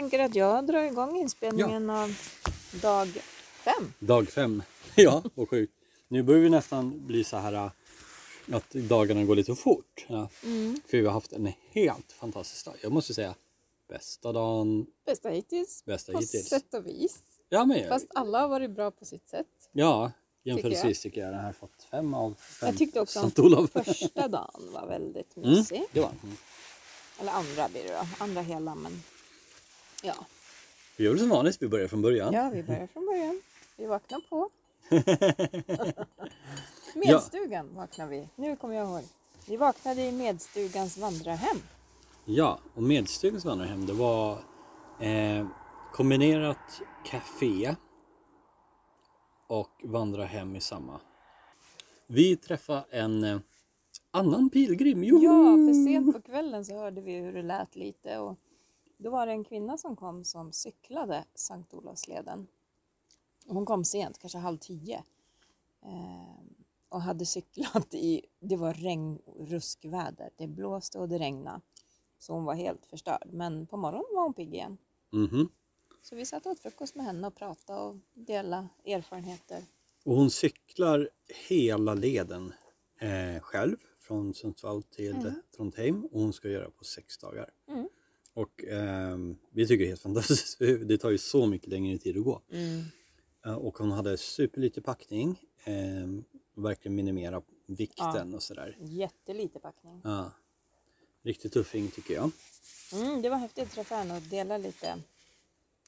tänker att jag drar igång inspelningen av dag fem. Dag fem. Ja, vad sjukt. Nu börjar vi nästan bli så här äh, att dagarna går lite fort. Ja. Mm. För vi har haft en helt fantastisk dag. Jag måste säga bästa dagen, Bästa hittills. bästa På hittills. sätt och vis. Ja, men, Fast alla har varit bra på sitt sätt. ja, jämförelsevis tycker jag den här fått fem av fem. Jag tyckte också att första dagen var väldigt Mm, mysig. det var mm. Eller andra blir det då. Andra hela men ja. Vi gör det som vanligt, vi börjar från början. Ja, vi börjar från början. Vi vaknar på. Medstugan vaknar vi. Nu kommer jag ihåg. Vi vaknade i medstugans vandrarhem. Ja, och Medstugans vandrarhem det var eh, kombinerat café och vandrarhem i samma. Vi träffade en eh, annan pilgrim. Joho! Ja, för sent på kvällen så hörde vi hur det lät lite och då var det en kvinna som kom som cyklade Sankt Olofsleden. Hon kom sent, kanske halv tio. Eh, och hade cyklat i, det var regn ruskväder. Det blåste och det regnade. Så hon var helt förstörd. Men på morgonen var hon pigg igen. Mhm. Så vi satt och åt frukost med henne och pratade och delade erfarenheter. Och hon cyklar hela leden eh, själv från Sundsvall till Trondheim och hon ska göra på sex dagar. Mm. Och ehm, vi tycker det är helt fantastiskt. Det tar ju så mycket längre tid att gå. Eh, Och hon hade superlite packning. Eh, verkligen minimera vikten och sådär. Jättelite packning. Ja. Riktigt tuffing tycker jag. Mm, det var häftigt att träffa henne och dela lite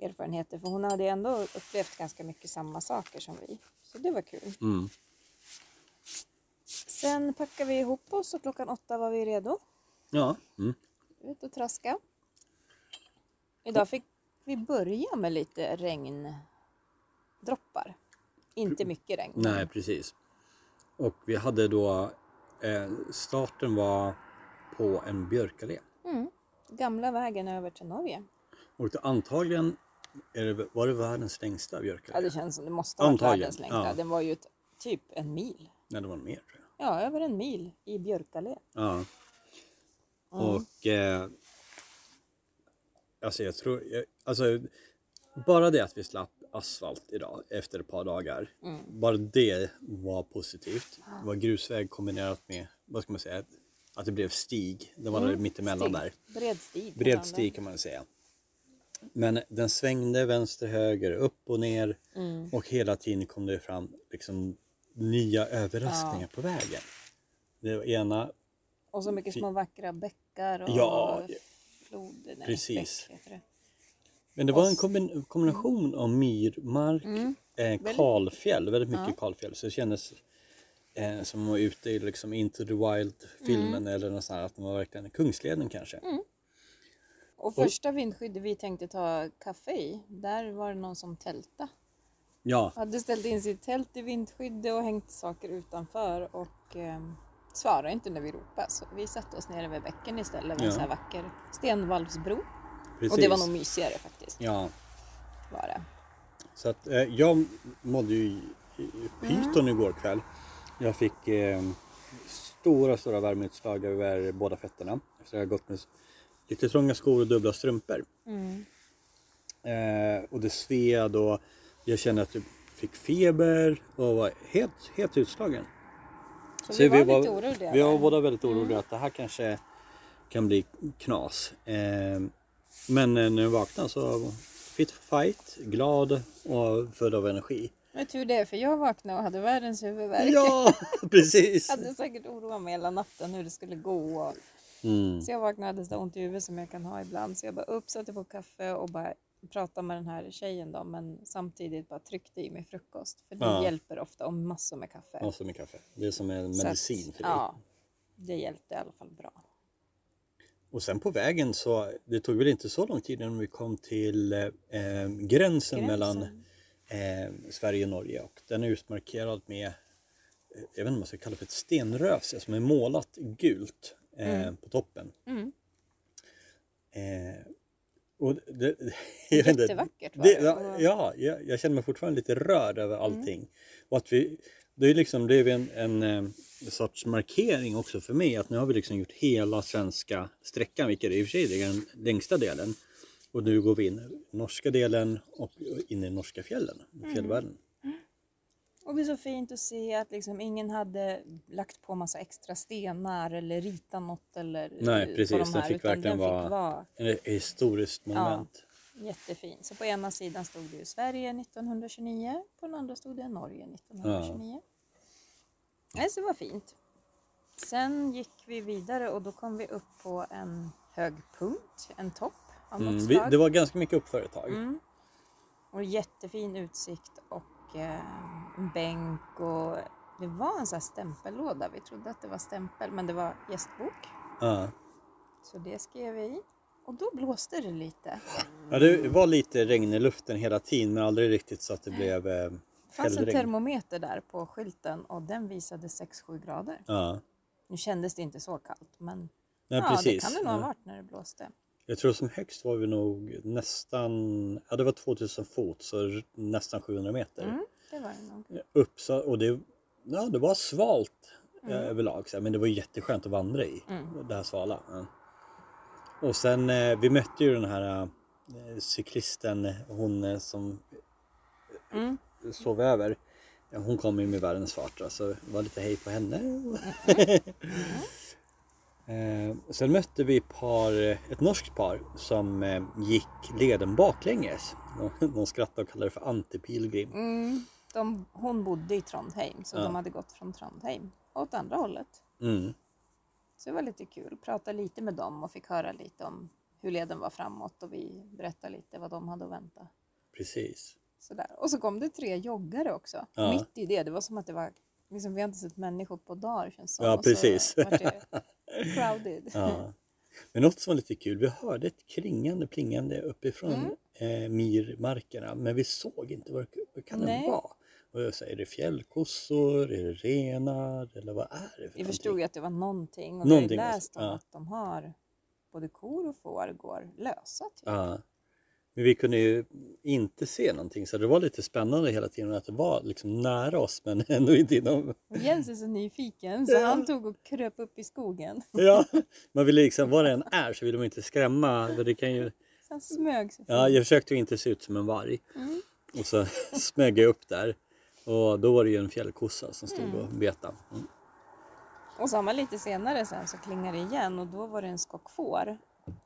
erfarenheter. För hon hade ändå upplevt ganska mycket samma saker som vi. Så det var kul. Mm. Sen packade vi ihop oss och klockan åtta var vi redo. Ja. Mm. Ut och traska. Idag fick vi börja med lite regndroppar. Inte mycket regn. Nej, precis. Och vi hade då eh, starten var på en björkallé. Mm. Gamla vägen över till Norge. Och det, antagligen är det, var det världens längsta Ja, björkallé. det känns som det måste ha varit världens längsta. ja. Den var ju ett, typ en mil. Nej, det var mer tror jag. Ja, över en mil i Björkallé. Ja. Mm. Och eh, alltså jag tror, jag, alltså bara det att vi slapp asfalt idag efter ett par dagar. Mm. Bara det var positivt. Det var grusväg kombinerat med, vad ska man säga, att det blev stig. Det var mittemellan Mm. Stig. där. Bred stig. Bred stig kan man säga. Men den svängde vänster, höger, upp och ner Mm. och hela tiden kom det fram liksom nya överraskningar på vägen. Det ena, Och så mycket små vackra bäckar och Ja, floder. Nej, precis. Bäck heter det. men det var en kombin- kombination av myrmark, Mm. eh, kalfjäll, väldigt mycket kalfjäll. Så det kändes eh, som att vara ute i liksom Into the Wild-filmen Mm. eller något sånt här, att man var verkligen Kungsleden kanske. Och första vindskyddet vi tänkte ta kaffe i, där var det någon som tälta. Ja, Hade ställt in sitt tält i vindskyddet och hängt saker utanför och eh, svarade inte när vi ropade. Så vi satte oss nere vid bäcken istället vid en Ja. så här vacker stenvalvsbro. precis. Och det var nog mysigare faktiskt. Ja, Var det. Så att, eh, jag mådde ju pyton igår kväll. Jag fick eh, stora, stora värmeutslag över båda fötterna. Efter att jag gått med lite trånga skor och dubbla strumpor. Mm. Eh, och det sved och jag kände att jag fick feber och var helt, helt utslagen. Så, vi var lite oroliga. Vi var. Mm. båda väldigt oroliga att det här kanske kan bli knas. Eh, men när jag vaknade så fit for fight, glad och full av energi. Men tur det, för jag vaknade och hade världens huvudvärk. Ja, precis. Jag hade säkert oroat mig hela natten hur det skulle gå. Och... Mm. Så jag vaknade och hade så ont i huvudet som jag kan ha ibland. Så jag bara upp, satte på kaffe och bara pratade med den här tjejen då. Men samtidigt bara tryckte i mig frukost. För det Ja. hjälper ofta och massor med kaffe. Så med kaffe. Det är som en medicin att, för dig. Ja, det hjälpte i alla fall bra. Och sen på vägen så, det tog väl inte så lång tid innan vi kom till eh, gränsen, Gränsen. mellan eh, Sverige och Norge. Och den är utmarkerad med, eh, jag vet inte om man ska kalla det för ett stenröse som är målat gult eh, på toppen. Mm. Och det, jag vet inte, Jättevackert var det, det. ja, jag, jag känner mig fortfarande lite rörd över Mm. allting. Och att vi, det är liksom, det är en, en, eh, sorts markering också för mig att nu har vi liksom gjort hela svenska sträckan, vilket i och för sig är den längsta delen. Och nu går vi in i norska delen och in i norska fjällen, Mm. Och det är så fint att se att liksom ingen hade lagt på massa extra stenar eller ritat något eller Nej, på precis. de Den fick utan verkligen den vara- fick vara Ett historiskt monument. jättefin. Så på ena sidan stod det ju Sverige 1929, på den andra stod det Norge 1929. Nej, så det var fint. Sen gick vi vidare och då kom vi upp på en hög punkt, en topp av något Mm, vi, det var ganska mycket uppför ett tag. Mm. Och jättefin utsikt och eh, en bänk och det var en sån här stämpellåda. Vi trodde att det var stämpel men det var gästbok. Ja. Så det skrev vi i. Och då blåste det lite. Ja, det var lite regn i luften hela tiden men aldrig riktigt så att det blev eh, Det fanns en termometer där på skylten och den visade 6-7 grader. Ja, Nu kändes det inte så kallt men Nej, ja, precis. det kan det nog ha varit när det blåste. Jag tror som högst var vi nog nästan, ja det var 2000 fot så nästan 700 meter. Mm, det var det nog. Upp så, och det, ja, det var svalt eh, Mm. överlag så men det var jätteskönt att vandra i det här svala. Ja. Och sen eh, vi mötte ju den här eh, cyklisten, hon som Mm. sov över. Hon kom ju med världens fart så det var lite hej på henne. eh, sen mötte vi par, ett norskt par som eh, gick leden baklänges. De, de skrattade och kallade det för antipilgrim. Mm, de, hon bodde i Trondheim så Ja. de hade gått från Trondheim åt andra hållet. Mm. Så det var lite kul. Prata lite med dem och fick höra lite om hur leden var framåt och vi berättade lite vad de hade att vänta. Precis. Sådär. Och så kom det tre joggare också. Ja. Mitt i det. Det var som att det var, liksom, vi har inte sett människor på dagar känns som. Ja, så precis. det crowded. Ja. Men något som var lite kul, vi hörde ett kringande plingande uppifrån Mm. eh, myrmarkerna men vi såg inte vad, det- vad kan det vara. Och jag säger, är det fjällkossor, är det renar eller vad är det för Vi förstod ju att det var någonting och Någonting vi har ju alltså, läst om ja. att de har både kor och får går lösa. Typ. Ja. Men vi kunde ju inte se någonting så det var lite spännande hela tiden att det var liksom nära oss men ändå inte inom... Och Jens är så nyfiken så Ja. han tog och kröp upp i skogen. Ja, man vill liksom, vad det än är så vill man inte skrämma. för Det kan ju... Så han smög sig Ja, jag försökte inte se ut som en varg. Mm. Och så smög jag upp där. Och då var det ju en fjällkossa som stod och betade. Mm. Och samma lite senare sen så klingade det igen och då var det en skock får.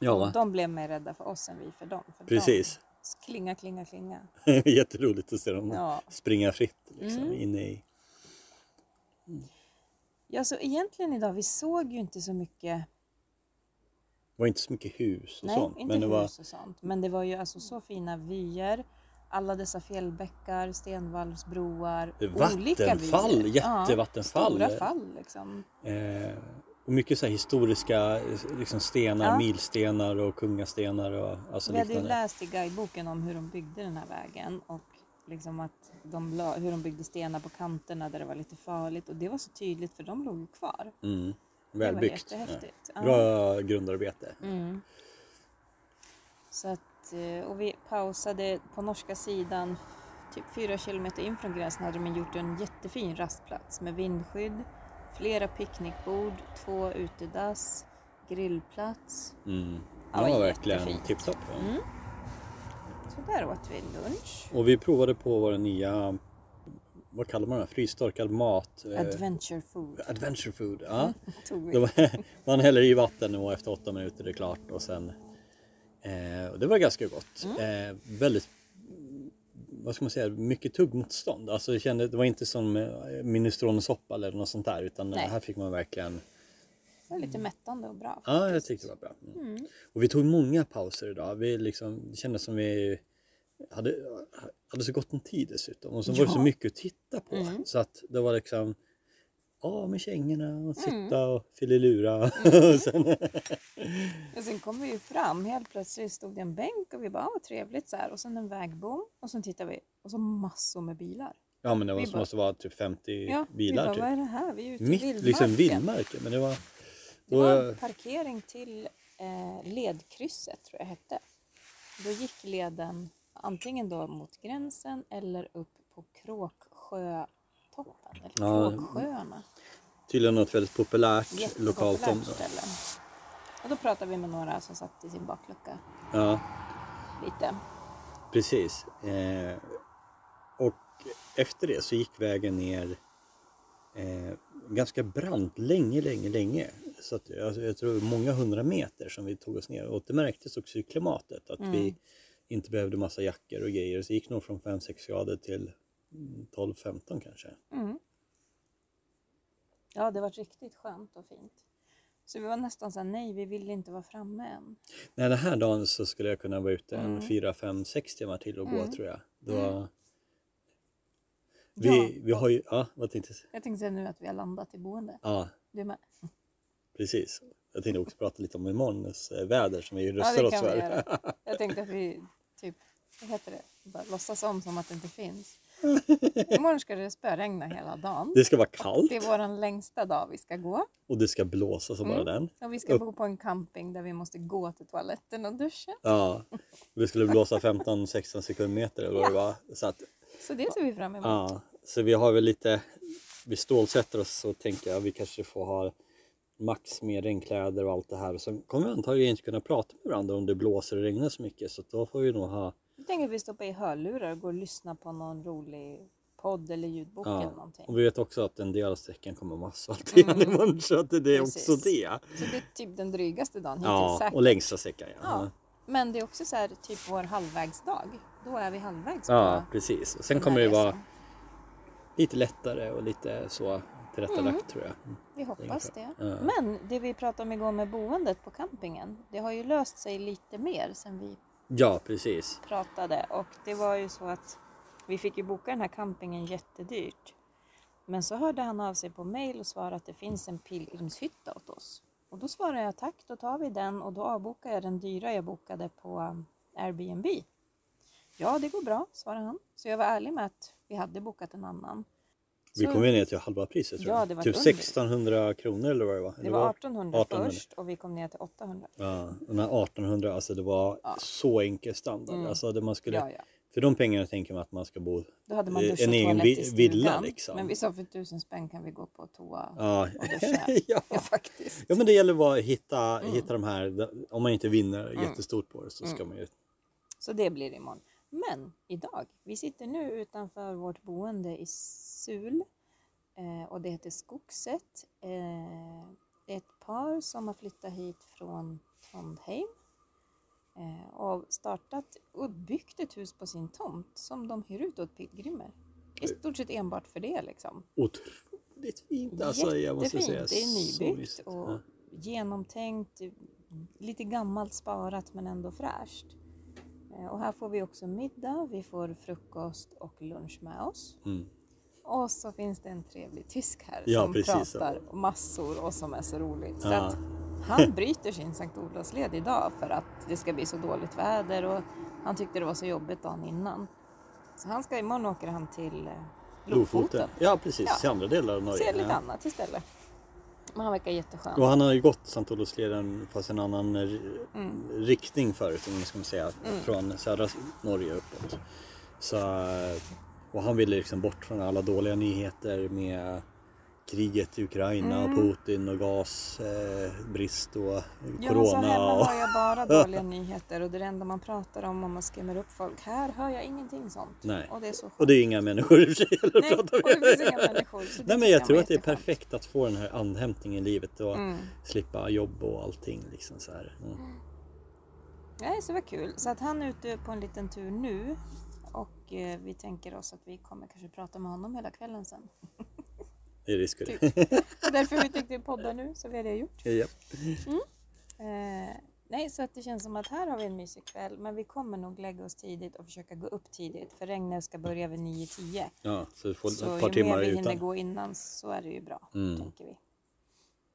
Ja, de blev mer rädda för oss än vi för dem. För Precis. De, klinga, klinga, klinga. jätteroligt att se dem Ja. springa fritt liksom, Mm. inne i... ja, så egentligen idag, vi såg ju inte så mycket, Det var inte så mycket hus och nej, sånt. inte men det hus var... och sånt. Men det var ju alltså så fina vyer. Alla dessa fjällbäckar, stenvallsbroar, olika Vattenfall, vyer. jättevattenfall. Ja, stora fall liksom. Eh, och mycket så här historiska eh, liksom stenar, Ja. milstenar och kungastenar och alltså Vi hade ju liknande. läst i guideboken om hur de byggde den här vägen och liksom att de la, hur de byggde stenar på kanterna där det var lite farligt och det var så tydligt för de låg ju kvar. Mm. Det var Välbyggt. jättehäftigt. Ja. Ja. Bra grundarbete. Mm. Så att, eh, och vi pausade på norska sidan, typ fyra kilometer in från gränsen hade de gjort en jättefin rastplats med vindskydd, flera picknickbord, två utedass, grillplats. Mm. Ja, Det var verkligen jättefint. tipptopp. Ja. Mm. Så där åt vi lunch. Och vi provade på våra nya, vad kallar man det, frystorkad mat? Eh, Adventure food adventure food. Ja. man häller i vatten och efter åtta minuter är det klart och sen eh, och det var ganska gott. Mm. Eh, väldigt vad ska man säga, mycket tuggmotstånd. Alltså jag kände, det var inte som eh, minestronesoppa eller något sånt där utan Nej. här fick man verkligen Det var lite mättande och bra. Ja, jag tyckte det var bra. Mm. Och vi tog många pauser idag. Vi liksom, det kändes som vi hade, hade så gott om tid dessutom. Och så var det så Ja. mycket att titta på. Mm. Så att det var liksom av med kängorna och sitta Mm. och fililura. och sen, Och sen kom vi ju fram, helt plötsligt stod det en bänk och vi bara, vad trevligt så här. Och sen en vägbom och sen tittar vi och så massor med bilar. ja men det var, Vi bara- måste vara typ 50 Ja, bilar vi bara, typ. vad är det här? Vi är ute i Mitt vildmarken. liksom vildmarken. Men det var... Det var en parkering till eh, ledkrysset tror jag hette. Då gick leden antingen då mot gränsen eller upp på Kråksjötoppen. Eller Ja. Kråksjöarna. tydligen något väldigt populärt lokalt område. Och då pratade vi med några som satt i sin baklucka. Ja. lite. Precis. Eh, och efter det så gick vägen ner eh, ganska brant länge, länge, länge. Så att, alltså, jag tror många hundra meter som vi tog oss ner. Och det märktes också i klimatet att vi inte behövde massa jackor och grejer. Så det gick nog från 5-6 grader till 12-15 kanske. Mm. Ja, det var riktigt skönt och fint. Så vi var nästan så här, nej, vi vill inte vara framme än. Nej, den här dagen så skulle jag kunna vara ute en Mm. 4, 5, 6 timmar till och gå Mm. tror jag. Det var... Mm. Vi, Ja, vi har ju, ja vad tänkte jag? Jag tänkte säga nu att vi har landat i boende. Ja, Du med? precis. Jag tänkte också prata lite om imorgons väder som vi Ja, rustar det oss kan vi för. göra. Jag tänkte att vi typ, vad heter det, bara låtsas om som att det inte finns. Imorgon ska det spöregna hela dagen. Det ska vara kallt Det är vår längsta dag vi ska gå. och det ska blåsa som bara Mm. den. Och vi ska Upp. bo på en camping där vi måste gå till toaletten och duscha. Ja, det skulle blåsa 15-16 sekundmeter eller vad det var. Så, att, Så det ser vi fram emot. ja, så vi har väl lite, vi stålsätter oss och tänker att vi kanske får ha max med regnkläder och allt det här. Och sen kommer vi antagligen inte kunna prata med varandra om det blåser och regnar så mycket. Så då får vi nog ha, Jag tänker att vi stoppar i hörlurar och går och lyssnar på någon rolig podd eller ljudbok Ja, eller någonting. och vi vet också att en del av sträckan kommer vara asfalt igen Mm. imorgon. Så att det är Precis. också det. Så det är typ den drygaste dagen hittills Ja, säkert. och längsta sträckan ja. Ja. Men det är också så här, typ vår halvvägsdag. Då är vi halvvägs Ja, precis. Och sen kommer det vara lite lättare och lite så tillrättalagt Mm. tror jag. Vi hoppas det. Ja. Men det vi pratade om igår med boendet på campingen. Det har ju löst sig lite mer sen vi Ja, precis. pratade. Och det var ju så att vi fick ju boka den här campingen jättedyrt. Men så hörde han av sig på mail och svarade att det finns en pilgrimshytta åt oss. Och då svarade jag tack, då tar vi den och då avbokar jag den dyra jag bokade på um, Airbnb. Ja, det går bra, svarade han. Så jag var ärlig med att vi hade bokat en annan. Vi kom ju ner till halva priset tror Ja, jag. det var typ under. 1600 kronor eller vad det var. Det var 1800 1800. först och vi kom ner till 800. Ja, den här 1800, alltså det var Ja. så enkel standard. Mm. Alltså det man skulle, Ja, ja. För de pengarna tänker man att man ska bo... Då hade man dusch en egen vi- villa, liksom. Men vi sa för tusen spänn kan vi gå på toa Ja, och duscha. ja. Ja, faktiskt. ja men det gäller bara att hitta, Mm. hitta de här, om man inte vinner jättestort på det så ska Mm. man ju... Så det blir imorgon. Men idag, vi sitter nu utanför vårt boende i Sul eh, och det heter Skogset. Eh, det är ett par som har flyttat hit från Trondheim eh, och startat och byggt ett hus på sin tomt som de hyr ut åt pilgrimer. I stort sett enbart för det liksom. Otroligt fint alltså, jag måste säga. Det är nybyggt och genomtänkt. Lite gammalt sparat men ändå fräscht. Eh, Och här får vi också middag, vi får frukost och lunch med oss. Mm. Och så finns det en trevlig tysk här Ja, som precis. pratar massor och som är så rolig. Så Ja. han bryter sin Sankt Olofsled idag för att det ska bli så dåligt väder och han tyckte det var så jobbigt dagen innan. Så han ska imorgon åker han till eh, Lofoten. Ja precis, Ja. till andra delar av Norge. Se lite annat istället. Men han verkar jätteskön. Och han har ju gått Sankt Olofsleden fast en annan eh, Mm. riktning förut, om man ska säga, från södra Norge uppåt. Så, och han ville liksom bort från alla dåliga nyheter med kriget i Ukraina Mm. och Putin och gasbrist och Ja, så corona. hemma och... hör jag bara dåliga nyheter och det är det enda man pratar om om man skrämmer upp folk. Här hör jag ingenting sånt. Nej. Och det är så skönt. Och det är inga människor i och för sig Nej, och det finns inga människor. Nej men jag var tror att det är perfekt att få den här andhämtningen i livet och Mm. slippa jobb och allting. Liksom så här. Mm. Nej, så vad kul. Så att han är ute på en liten tur nu och eh, vi tänker oss att vi kommer kanske prata med honom hela kvällen sen. Det är risk för Typ. Och därför vi tänkte podda nu, så vi har det gjort. ja. Eh, nej, så att det känns som att här har vi en mysig kväll, men vi kommer nog lägga oss tidigt och försöka gå upp tidigt, för regnet ska börja vid 9-10. ja, så du får Så ett par ju timmar mer vi hinner utan. gå innan så är det ju bra, Mm. tänker vi.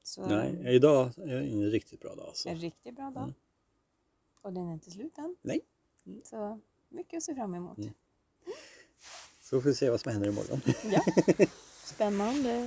Så Nej, idag är en riktigt bra dag. Så. en riktigt bra dag. Mm. Och den är inte slut än. Nej. Så mycket att se fram emot. Mm. Så får vi se vad som händer imorgon. Ja, spännande.